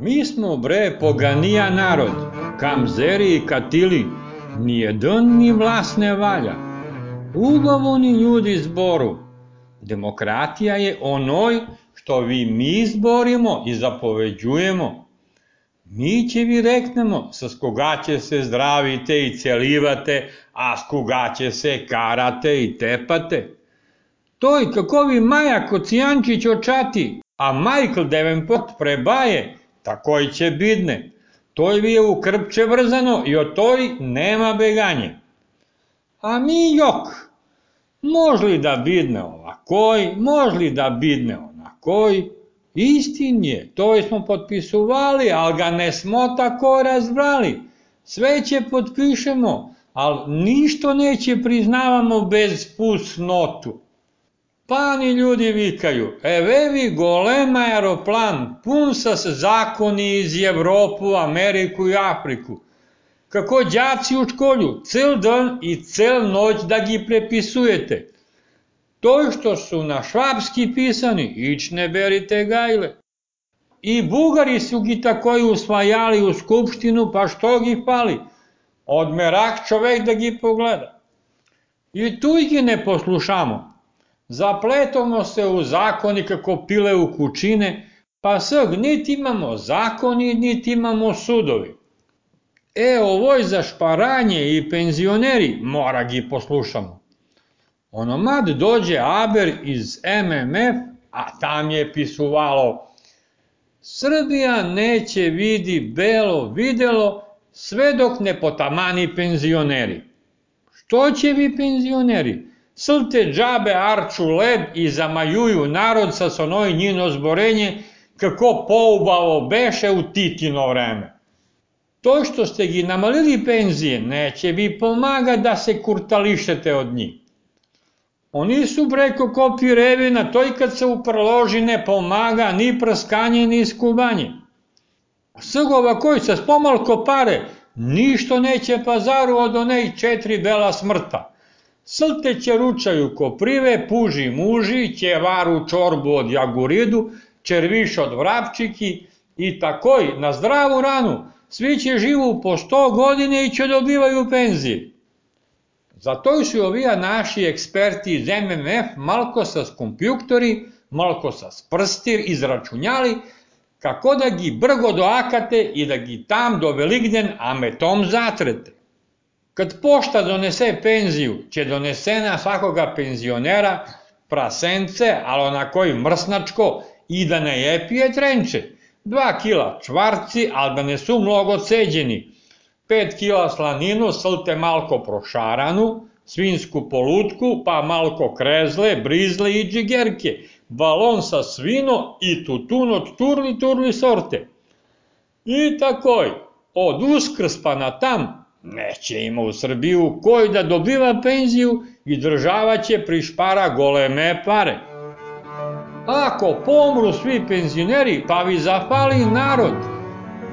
Mi smo bre poganija narod, kamzeri i katili, nijedan ni vlast ne valja. Ugovoni ljudi zboru, demokratija je onoj što vi mi izborimo i zapoveđujemo. Mi će vi reknemo sa koga će se zdravite i celivate, a s koga će se karate i tepate. Toj kako vi Maja Kocijančić očati, a Michael Davenport prebaje, takoj će bidne. Toj vi je u krpče vrzano i o toj nema beganje. A mi jok, možli da bidne ovakoj, možli da bidne onakoj, istin je, to smo potpisuvali, ali ga ne smo tako razbrali. Sve će potpišemo, ali ništo neće priznavamo bez pusnotu. Pani ljudi vikaju, evevi golema aeroplan, pun sa zakoni iz Evropu, Ameriku i Afriku. Kako đaci u školju, cel dan i cel noć da gi prepisujete. To što su na švabski pisani, ić ne berite gajle. I bugari su gi tako usvajali u skupštinu, pa što gi fali? Odmerak čovek da gi pogleda. I tu ih ne poslušamo. Zapletamo se u zakoni kako pile u kućine, pa sad niti imamo zakoni, niti imamo sudovi. E, ovoj za šparanje i penzioneri mora gi poslušamo. Onomad dođe Aber iz MMF, a tam je pisuvalo Srbija neće vidi belo videlo sve dok ne potamani penzioneri. Što će vi penzioneri? Slte džabe arču led i zamajuju narod sa sonoj njino zborenje, kako poubavo beše u Titino vreme. To što ste gi namalili penzije, neće vi pomaga da se kurtališete od njih. Oni su preko kopi revina, to i kad se uprloži ne pomaga ni prskanje ni skubanje. Sgova koji se spomalko pare, ništo neće pazaru od onej četiri bela smrta. Slte će ručaju koprive, puži muži, ćevaru čorbu od jaguridu, červiš od vrapčiki i takoj na zdravu ranu, svi će živu po sto godine i će dobivaju penzije. Zato su ovija naši eksperti iz MMF malko sa kompjuktori, malko sa prstir izračunjali kako da gi brgo doakate i da gi tam do veligden ametom zatrete. Kad pošta donese penziju, će donesena svakoga penzionera prasence, ali onako i mrsnačko, i da ne jepije trenče. Dva kila čvarci, ali da ne su mnogo ceđeni. Pet kila slaninu, slte malko prošaranu, svinsku polutku, pa malko krezle, brizle i džigerke, balon sa svino i tutun od turli turli sorte. I takoj, od uskrs pa na tam, Neće ima u Srbiju koji da dobiva penziju i država će prišpara goleme pare. Ako pomru svi penzioneri, pa vi zafali narod,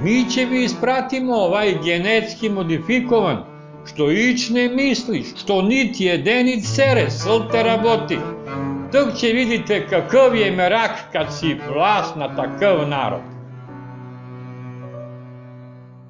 mi će vi ispratimo ovaj genetski modifikovan, što ić ne misliš, što niti je nit sere, slte raboti. Dok će vidite kakav je merak kad si vlast na takav narod.